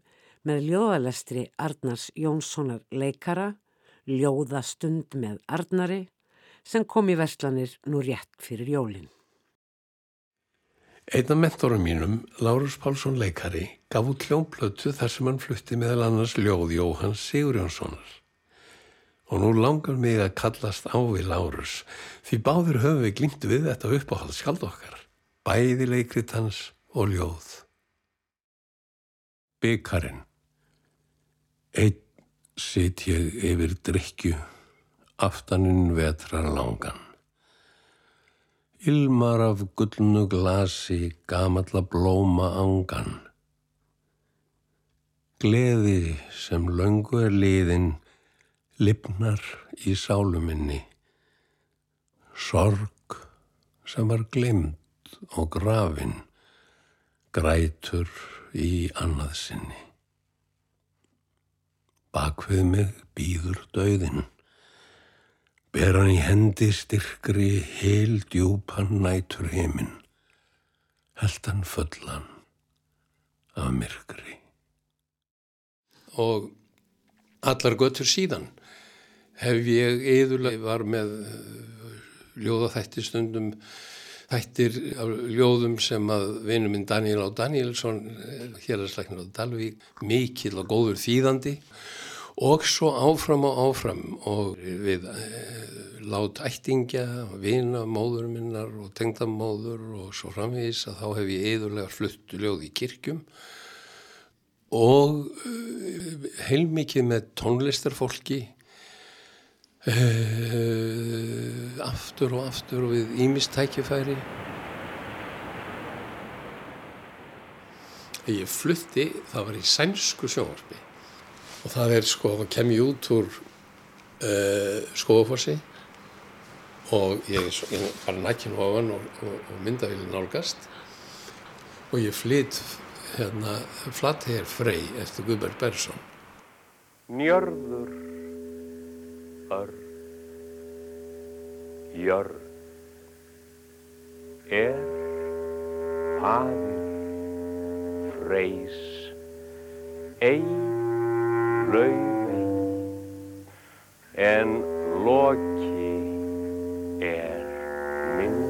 með ljóðalestri Arnars Jónssonar leikara, Ljóðastund með Arnari, sem kom í verslanir nú rétt fyrir jólinn. Einn af mentorum mínum, Lárus Pálsson leikari, gaf út hljómblötu þar sem hann flutti meðal annars ljóð Jóhanns Sigurjónssonar. Og nú langar mig að kallast á við Lárus, því báður höfum við glimt við þetta uppáhald skald okkar, bæði leikrit hans og ljóð. Byggarinn Einn sitt ég yfir drikju, aftaninn vetrar langan. Ilmar af gullnu glasi, gamalla blóma angan. Gleði sem löngu er liðin, lipnar í sáluminni. Sorg sem var glimt og grafin, grætur í annað sinni. Bakvið mig býður döðin. Ber hann í hendi styrkri, heil djúpan nætur heiminn, held hann fullan af myrkri. Og allar göttur síðan hef ég eðurlega var með ljóðaþætti stundum þættir af ljóðum sem að vinuminn Daniel á Danielsson hér að slagna á Dalvík, mikil og góður þýðandi og svo áfram og áfram og við e, lát ættingja, vina móður minnar og tengdamóður og svo framvís að þá hef ég eðurlega fluttu ljóð í kirkjum. Og e, heilmikið með tónlistarfólki e, aftur og aftur og við ímistækifæri Þegar ég flutti, það var í sænsku sjónvarpi og það er sko, það kem ég út úr uh, skóðufossi og ég er bara nækinn ofan og, og, og myndavili nálgast. Og ég flytt hérna flattegir frey eftir Guðberg Bersson. Njörður, ör, jörð, er, fadir, freys, ei, laufey, en loki er minn.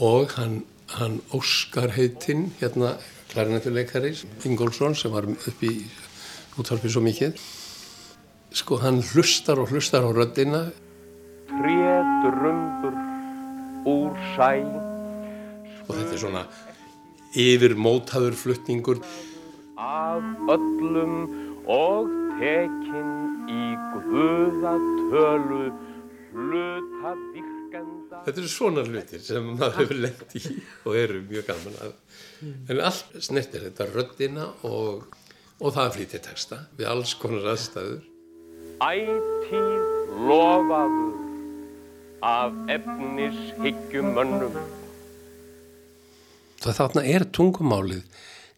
Og hann, hann Óskar heitinn, hérna klarinettuleikari, Ingólfsson sem var upp í útvarpið svo mikið. Sko hann hlustar og hlustar á röddina. Trétur rumbur úr sæ, og þetta er svona yfir mótaður flutningur af öllum og tekinn í guðatölu hluta virkenda. þetta eru svona hlutir sem maður hefur lengt í og eru mjög gaman að en allt snertir þetta röddina og, og það flytja texta við alls konar aðstæður Ætíð lofaður af efnis hyggjumönnum. það þarna er tungumálið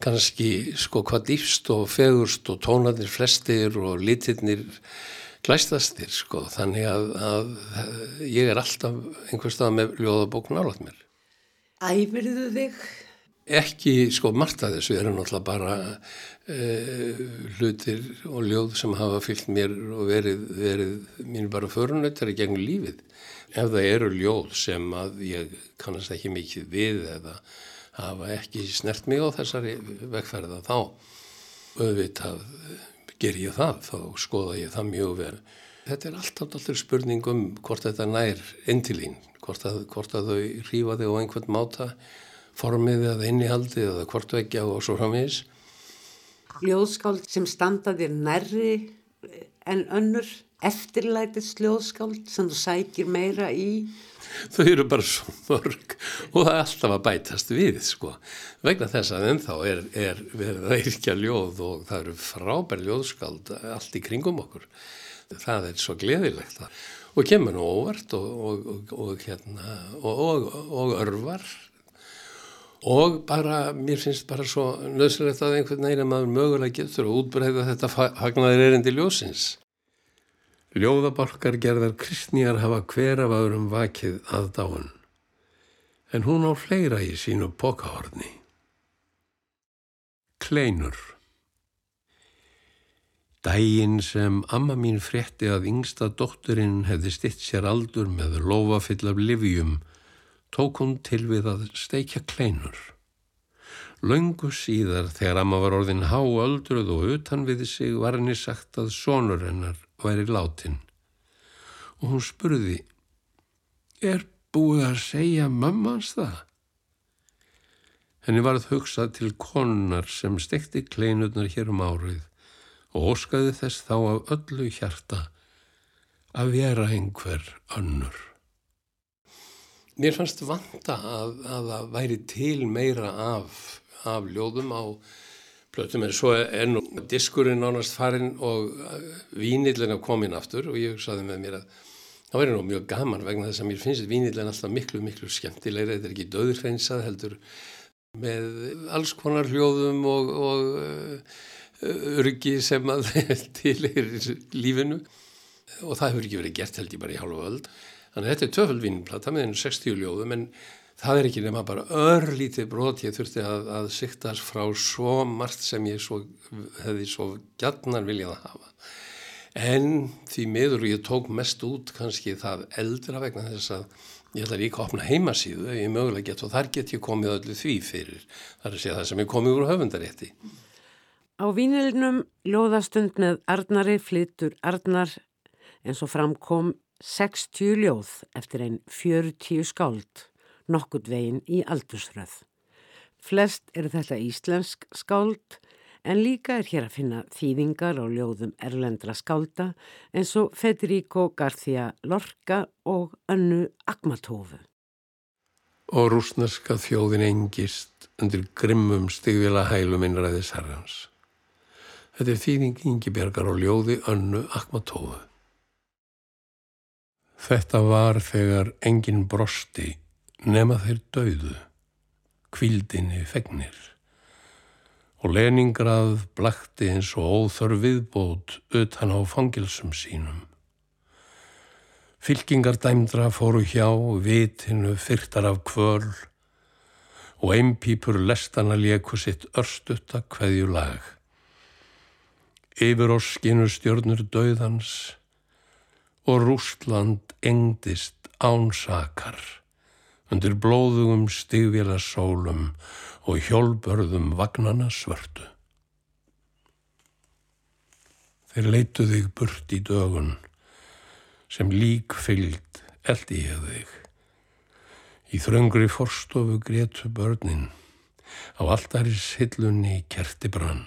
kannski sko hvað dýfst og fegurst og tónarnir flestir og litirnir glæstastir sko þannig að, að ég er alltaf einhver stað með ljóðabók nálat mér Æfirðu þig? ekki sko margt að þessu eru náttúrulega bara uh, hlutir og ljóð sem hafa fyllt mér og verið, verið mín bara förunöytari gegn lífið ef það eru ljóð sem að ég kannast ekki mikið við eða hafa ekki snert mig á þessari vegferða þá auðvitað ger ég það þá skoða ég það mjög vel. Þetta er alltaf alltaf spurning um hvort þetta nær endilín hvort að, hvort að þau rífa þig á einhvern máta formið eða innihaldi eða hvort vekja og svo framvegis. Ljóðskáld sem standa þér nærri en önnur eftirlætist ljóðskáld sem þú sækir meira í? Þau eru bara svo mörg og það er alltaf að bætast við sko. Vegna þess að ennþá er, er verið að yrkja ljóð og það eru frábær ljóðskald allt í kringum okkur. Það er svo gleðilegt það. og kemur nú óvart og, og, og, hérna og örvar. Og bara, mér finnst bara svo nöðsilegt að einhvern veginn að maður mögulega getur að útbreyða þetta fagnaðir erindi ljósins Ljóðaborkar gerðar kristnýjar hafa hver af öðrum vakið að dáin, en hún á fleira í sínu pokahorni. Kleinur Dægin sem amma mín frétti að yngsta dótturinn hefði stitt sér aldur með lofafill af livjum, tók hún til við að steikja kleinur. Laungu síðar þegar amma var orðin háöldruð og utan við sig var henni sagt að sonur hennar væri látin og hún spurði er búið að segja mammans það? Henni varð hugsað til konunar sem stekti kleinutnar hér um árið og óskaði þess þá af öllu hjarta að vera einhver önnur. Mér fannst vanta að, að það væri til meira af, af ljóðum á plötum en svo er nú diskurinn ánast farinn og uh, vínillin að komin aftur og ég saði með mér að það væri nú mjög gaman vegna þess að mér finnst vínillin alltaf miklu, miklu skemmtilegri, þetta er ekki döðurhreinsað heldur með alls konar hljóðum og, og uh, örgi sem að til er lífinu. Og það hefur ekki verið gert held ég bara í hálfa öll þannig að þetta er töföld vínplata með einu 60 hljóðum en það er ekki nema bara örlítið brot. Ég þurfti að, að siktast frá svo margt sem ég svo, hefði svo gætnar viljað að hafa. En því miður ég tók mest út kannski það eldra vegna þess að ég ætla líka að opna heimasíðu ég mögulega get. Og þar get ég komið öllu því fyrir. Þar að segja það sem er komið úr höfundarétti. Á vínilinum ljóðastund með Arnari flyttur Arnar eins og framkom 60 ljóð eftir einn 40 skáld, nokkurt veginn í aldursröð. Flest eru þetta íslensk skáld en líka er hér að finna þýðingar á ljóðum erlendra skálda eins og Federico García Lorca og Önnu Akmatófu. Og rúsneska þjóðin engist undir grimmum stigvila hælum innræðis herrans. Þetta er þýðing Ingebjörgar á ljóði Önnu Akmatófu. Þetta var þegar engin brosti nema þeir dauðu, kvildinni fegnir. Og Leningrad blakti eins og óþör viðbót utan á fangilsum sínum. Fylkingardæmdra fóru hjá, vitinu fyrtar af kvöl og einpípur lestana leku sitt örstutta kveðju lag. Yfir oskinu stjörnur döðans og Rústland engdist ánsakar undir blóðugum stigvila sólum og hjólbörðum vagnana svörtu. Þeir leitu þig burt í dögun sem lík fylgd eldi ég þig. Í þröngri forstofu gretu börnin, á alltaris hillunni kerti brann.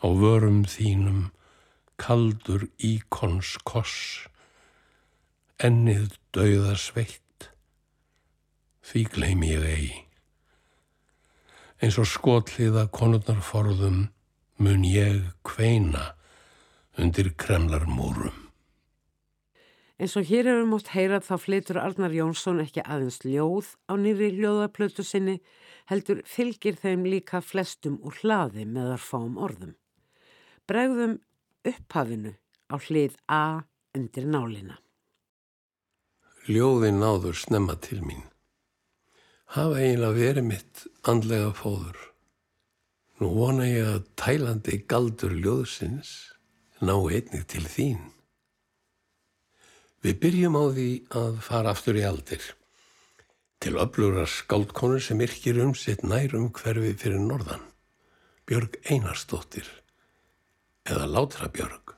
Á vörum þínum kaldur íkons koss, ennið dauða sveitt, því gleym ég eigi. Eins og skotliða konurnar forðum mun ég kveina undir kremlar múrum. Eins og hér erum mótt heyrað þá flytur Arnar Jónsson ekki aðeins ljóð á nýri ljóðaplötu sinni, heldur fylgir þeim líka flestum úr hlaði með þar fáum orðum. Bregðum upphafinu á hlið A undir nálina. Ljóðin náður snemma til mín. Hafa eiginlega verið mitt andlega fóður. Nú vona ég að tælandi galdur ljóðsins ná einnig til þín. Við byrjum á því að fara aftur í aldir. Til öflurar skáldkonu sem yrkir um sitt nærum hverfi fyrir norðan. Björg Einarstóttir eða Látra Björg.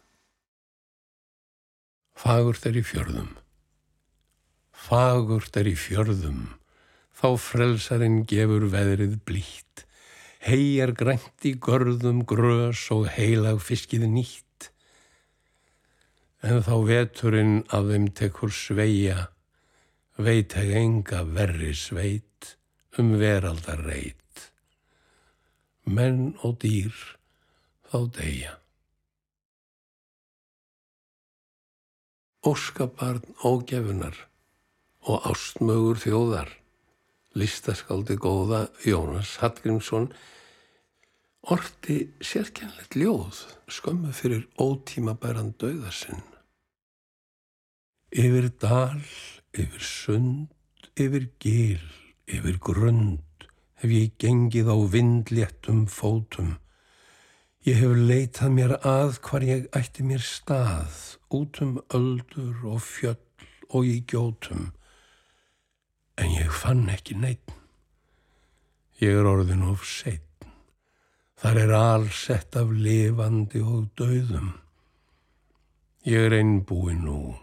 Fagurt er í fjörðum. Fagurt er í fjörðum. Þá frelsarinn gefur veðrið blítt. Hei er grænt í görðum grös og heilag fiskið nýtt. En þá veturinn af þeim tekur sveia, veit heg enga verri sveit um veraldar reit. Menn og dýr þá deyja. Óskabarn ógefunar og ástmögur þjóðar, listaskaldi góða Jónas Hallgrímsson, orti sérkennlegt ljóð skömmu fyrir ótímabæran döðasinn. Yfir dal, yfir sund, yfir gil, yfir grund hef ég gengið á vindléttum fótum. Ég hef leitað mér að hvar ég ætti mér stað, út um öldur og fjöll og í gjótum. En ég fann ekki neitt. Ég er orðin of seitt. Þar er allsett af lifandi og döðum. Ég er einbúi nú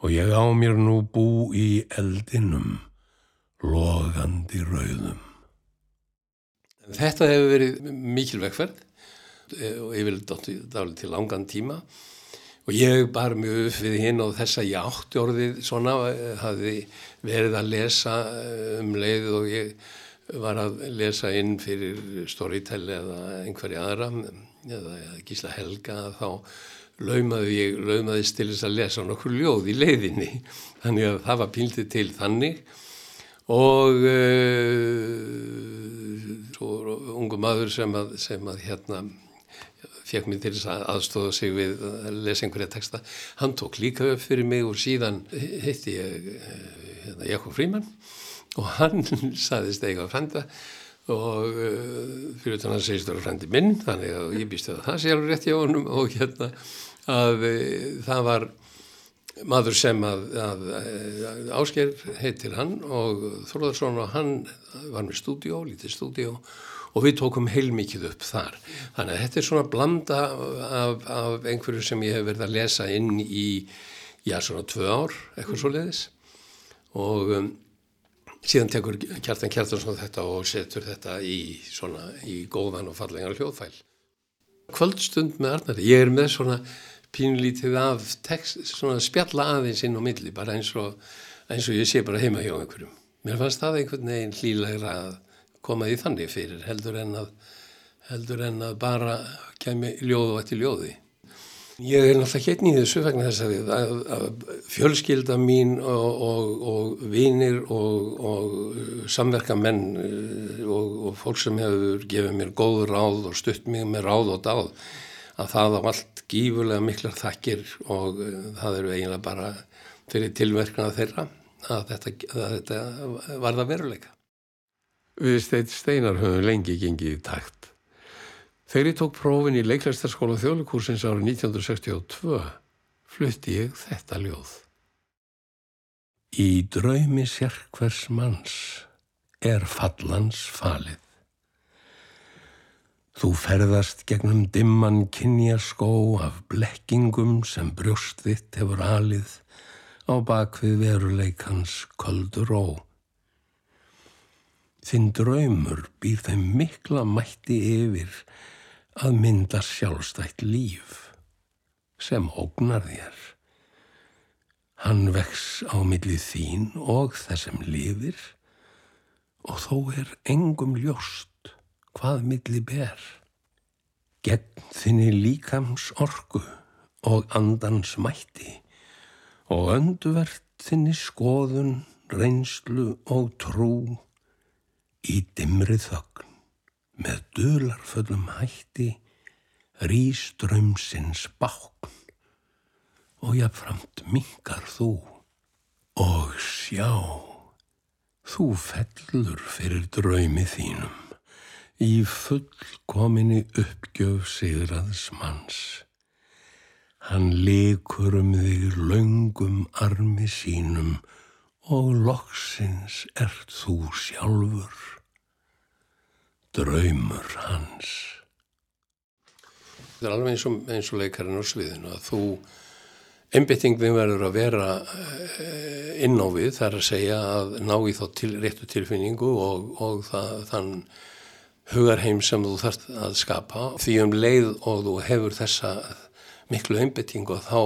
og ég á mér nú bú í eldinum, logandi rauðum. Þetta hefur verið mikil vekkferð og ég vil dáli til langan tíma og ég bar mjög upp við hinn og þess að ég átti orðið svona, hafi verið að lesa um leið og ég var að lesa inn fyrir Storytel eða einhverja aðra eða Gísla Helga þá laumaði ég, laumaðist til þess að lesa nokkur ljóð í leiðinni. Þannig að það var píldið til þannig. Og uh, svo ungu maður sem að, sem að hérna fekk mér til að aðstóða sig við að lesa einhverja texta. Hann tók líka upp fyrir mig og síðan hitti ég hérna, Jakob Fríman og hann saðist eiga að frenda og uh, fyrir þannig að hann segist að það er frendi minn þannig að ég býst að það sé alveg rétt hjá honum og hérna að uh, það var maður sem að, að, að Ásker heitir hann og Þorðarsson og hann var með stúdíó, lítið stúdíó og við tókum heilmikið upp þar. Þannig að þetta er svona blanda af, af einhverju sem ég hef verið að lesa inn í, já svona tvö ár, eitthvað svo leiðis og um, síðan tekur Kjartan Kjartansson þetta og setur þetta í svona í góðan og fallengar hljóðfæl. Kvöldstund með Arnari, ég er með svona pínlítið af text, svona spjalla aðeins inn á milli, bara eins og, eins og ég sé bara heima hjá einhverjum. Mér fannst það einhvern veginn hlýlegra að koma því þannig fyrir heldur en að, heldur en að bara kemi ljóðu og eftir ljóði. Ég er náttúrulega hérna í þessu vegna þess að, að, að fjölskylda mín og, og, og vinir og, og samverkamenn eh, og fólk sem hefur gefið mér góð ráð og stutt mig með ráð og dáð að það á allt gífurlega miklar þakkir og eh, það eru eiginlega bara fyrir tilverkna þeirra að þetta, þetta var það veruleika. Við steit steinar höfum lengi gengið í takt. Þegar ég tók prófin í leiklæstarskóla þjóðlikursins árið 1962 flutti ég þetta ljóð. Í draumi sérkvers manns er fallans falið. Þú ferðast gegnum dimman kynjaskó af blekkingum sem brjóst þitt hefur alið á bakvið veruleikans köldur ó. Þinn draumur býr þeim mikla mætti yfir að mynda sjálfstætt líf sem ógnar þér. Hann vex á milli þín og þessum lifir og þó er engum ljóst hvað milli ber. Gegn þinni líkams orgu og andans mætti og önduvert þinni skoðun, reynslu og trú í dimri þögn með dularföllum hætti rýströmsins bákn. Og jáfnframt mingar þú. Og sjá þú fellur fyrir draumi þínum í fullkominni uppgjöf sigraðs manns. Hann likur um þig laungum armi sínum og loksins ert þú sjálfur, draumur hans. Það er alveg eins og, eins og leikarinn á sviðinu að þú, einbyttingin verður að vera eh, inn á við, það er að segja að ná í þá til, réttu tilfinningu og, og það, þann hugarheim sem þú þarfst að skapa. Því um leið og þú hefur þessa miklu einbytting og þá,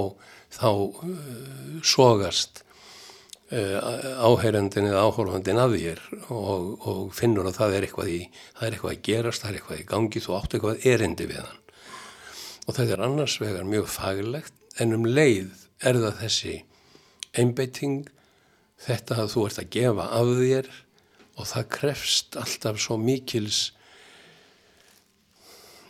þá uh, sogast uh, áheyrandin eða áhórfandin að þér og, og finnur að það er eitthvað í, það er eitthvað að gerast, það er eitthvað í gangi, þú átt eitthvað erindi við hann. Og þetta er annars vegar mjög faglegt en um leið er það þessi einbytting, þetta að þú ert að gefa af þér og það krefst alltaf svo mikils,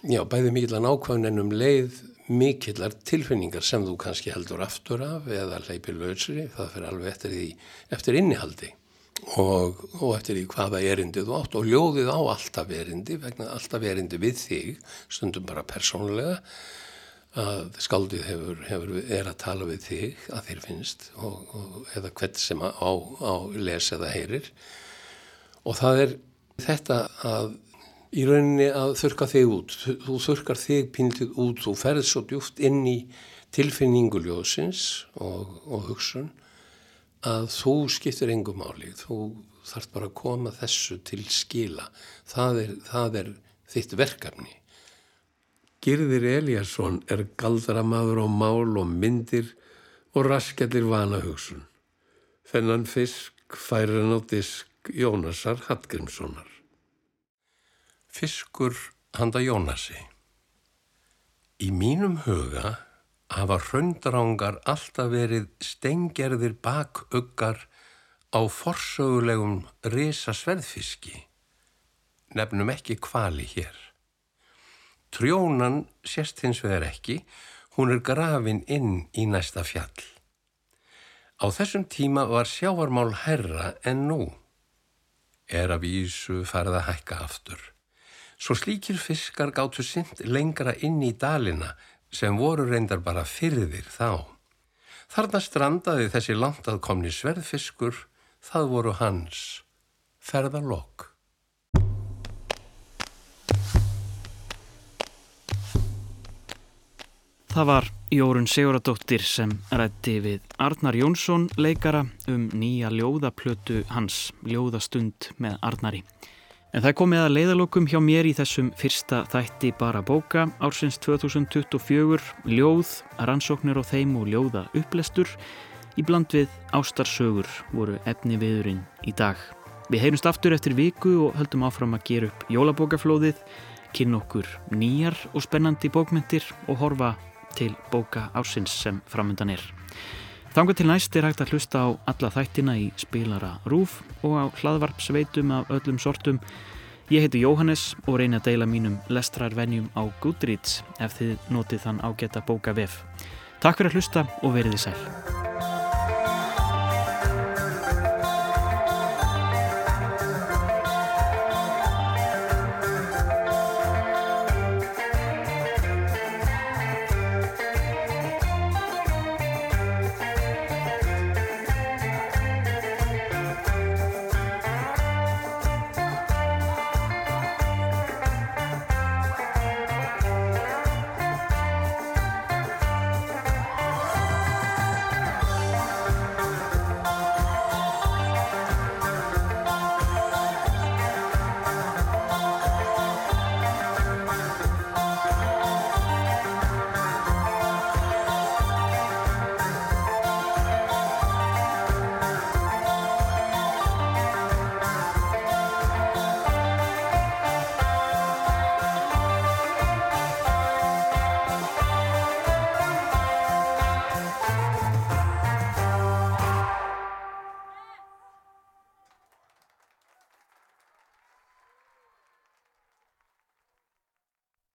já bæði mikil að nákvæmna en um leið mikillar tilfinningar sem þú kannski heldur aftur af eða leipir lausri, það fyrir alveg eftir, því, eftir innihaldi og, og eftir því hvaða erindi þú átt. Og ljóðið á alltaf erindi vegna alltaf erindi við þig stundum bara persónulega að skaldið hefur, hefur er að tala við þig að þér finnst og, og, eða hvert sem á, á les eða heyrir. Og það er þetta að í rauninni að þurka þig út. Þú þurkar þig pínlítið út þú ferð svo djúft inn í tilfinninguljóðsins og, og hugsun að þú skiptir engum máli. Þú þarf bara að koma þessu til skila. Það er, það er þitt verkefni. Girðir Eliasson er galdramadur á mál og myndir og raskjallir vana hugsun þennan fisk færir hann á disk Jónasar Hallgrímssonar Fiskur handa Jónasi Í mínum huga hafa hröndarángar alltaf verið stenggerðir bakuggar á forsögulegum resa sverðfiski. Nefnum ekki kvali hér. Trjónan sérst hins vegar ekki, hún er grafin inn í næsta fjall. Á þessum tíma var sjávarmál herra en nú. Er af Ísu farið að hækka aftur svo slíkir fiskar gáttu sint lengra inn í dalina sem voru reyndar bara fyrðir þá. Þarna strandaði þessi langtaðkomni sverðfiskur, það voru hans ferðarlokk. Það var Jórun Siguradóttir sem rætti við Arnar Jónsson leikara um nýja ljóðaplötu hans Ljóðastund með Arnari. En það komið að leiðalokum hjá mér í þessum fyrsta þætti bara bóka ársins 2024, ljóð, rannsóknir og þeim og ljóða upplestur í bland við ástarsögur voru efni viðurinn í dag. Við heyrumst aftur eftir viku og höldum áfram að gera upp jólabókaflóðið, kynna okkur nýjar og spennandi bókmyndir og horfa til bóka ársins sem framöndan er. Þanga til næst er hægt að hlusta á alla þættina í spilara Rúf og á hlaðvarpsveitum af öllum sortum. Ég heiti Jóhannes og reyni að deila mínum lestrarvenjum á Goodreads ef þið notið þann ágæta bóka vef. Takk fyrir að hlusta og verið í sæl.